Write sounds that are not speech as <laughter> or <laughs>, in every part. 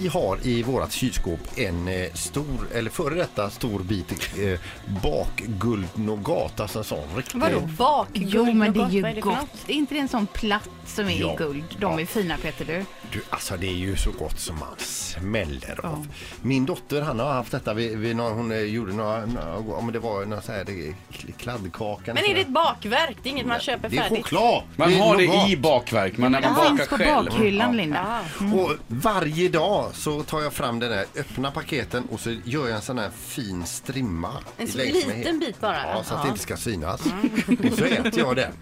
vi har i vårat kylskåp en eh, stor, eller före detta stor bit eh, bakguldnougat, alltså en sån riktig... Vadå bakguld? Jo, men det är ju det gott. Är inte det en sån platt som är Ja. i guld? De Ja. är fina Peter du. Du, alltså det är ju så gott som man smäller av. Min dotter han har haft detta, vid, vid någon, hon eh, gjorde några, några om det var någon så här det- kladdkaka. Men är det ett bakverk? Det är inget man köper Det är färdigt? choklad! Man har det i bakverk, man, man Den bakar finns på själv. bakhyllan Linda. Ja. Och varje dag så tar jag fram den här öppna paketen och så gör jag en sån här fin strimma. En så längs med liten bit bara? Ja, så att det Ja. inte ska synas. <laughs> Och så äter jag den.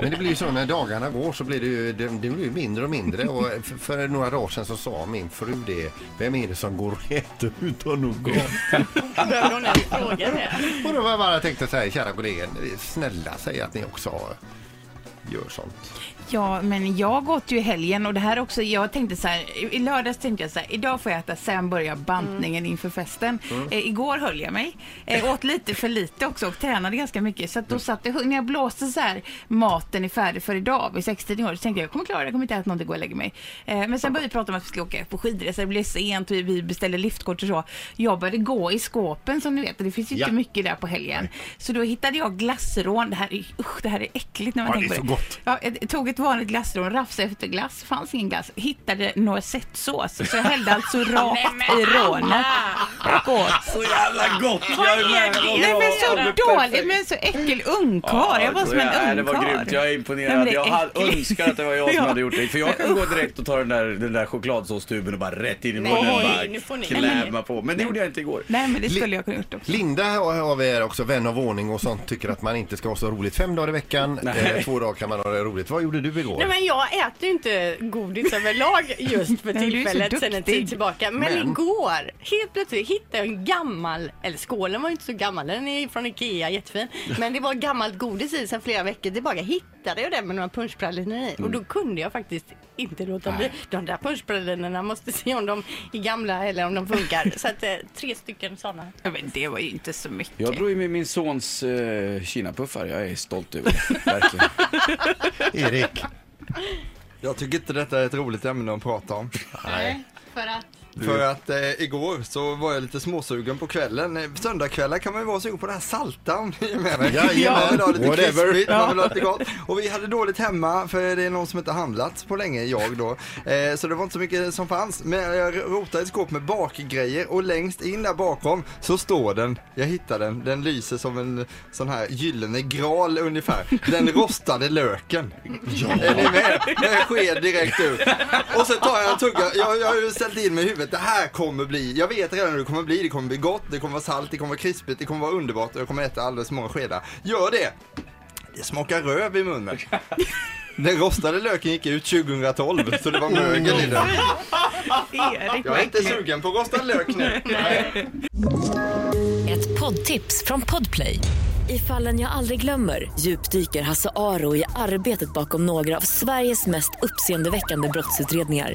Men det blir ju så när dagarna går så blir det ju det, det blir mindre och mindre. Och för, för några dagar sedan så sa min fru det. Vem är det som går och äter utan nougat? Behöver hon ens fråga det? Och då var jag bara tänkte så här, kära kollegor, snälla säg att ni också gör sånt. Ja, men jag åt ju i helgen och det här också, jag tänkte så här, i- lördags tänkte jag så här, idag får jag äta, sen börjar bantningen inför festen. Eh, igår höll jag mig, eh, åt lite för lite också och tränade ganska mycket. Så att då satt det, när jag blåste så här, maten är färdig för idag vid 60 år, så tänkte jag, jag kommer klara det, jag kommer inte äta någonting, gå och lägga mig. Eh, men sen började vi prata om att vi skulle åka på skidresa, det blev sent, vi, vi beställde liftkort och så. Jag började gå i skåpen som ni vet, och det finns ju Ja. inte mycket där på helgen. Så då hittade jag glassrån, det här är, usch, det här är äckligt när man Ja, tänker det är på så gott. Ja, jag tog ett vanligt glassrån, rafsade efter glass, fanns ingen glass. Hittade noisettesås, så jag hällde alltså <laughs> rakt i rånet åt. <laughs> Så jävla gott! Jag är med. Nej men så Ja, det är dåligt, perfekt. men så äckel ungkarl. Jag var som en Ja, Det var ungkarl. grymt, jag är Nej, imponerad. men det är jag hade äckligt. önskar att det var jag som <laughs> Ja. hade gjort det. För jag kan gå direkt och ta den där, den där chokladsåstuben och bara rätt in i munnen och Nej, nu får bara ni- klämma på. Men det gjorde jag inte igår. Nej men det skulle jag kunna gjort också. Linda har vi är också vän av ordning och sånt tycker att man inte ska ha så roligt fem dagar i veckan. Nej. Eh, två dagar kan man ha det roligt. Vad gjorde du igår? Nej men jag äter ju inte godis överlag just för Nej, du är så tillfället sen en duktig. tid tillbaka. Men, Men- igår, helt plötsligt hittade jag en gammal, eller skålen var ju inte så gammal, den är från Ikea, jättefin. Men det var gammalt godis i sen flera veckor tillbaka. Hittade jag den med några punschpraliner i och då kunde jag faktiskt inte låta bli. De där punschpralinerna måste se om de är gamla eller om de funkar. Så att eh, tre stycken sådana. Ja, men det var ju inte så mycket. Jag drog ju med min sons uh, kinapuffar. Jag är stolt över det. <laughs> Verkligen. Erik? Jag tycker inte detta är ett roligt ämne att prata om. Nej. För att För att eh, igår så var jag lite småsugen på kvällen. Eh, Söndagskvällar kan man ju vara sugen på det här salta om <laughs> ni är med mig. Jajamän. Man vill ha lite Whatever. krispigt, man vill ha lite gott. Och vi hade dåligt hemma för det är någon som inte handlat på länge, jag då. Eh, så det var inte så mycket som fanns. Men jag rotade i ett skåp med bakgrejer och längst in där bakom så står den. Jag hittade den. Den lyser som en sån här gyllene gral ungefär. Den <laughs> rostade löken. Är ni med? Med sked direkt ut. Och så tar jag en tugga. Jag, jag har ju ställt in mig i huvudet. Det här kommer bli. Jag vet redan hur det kommer bli. Det kommer bli gott. Det kommer vara salt. Det kommer vara krispigt. Det kommer vara underbart. Och jag kommer äta alldeles för många skedar. Gör det. Det smakar röv i munnen. <laughs> Den rostade löken gick ut 2012 så det var mögel i den. Jag är inte sugen på rostad lök nu. Ett poddtips från Podplay. I fallen jag aldrig glömmer djupdyker Hasse Aro i arbetet bakom några av Sveriges mest uppseendeväckande brottsutredningar.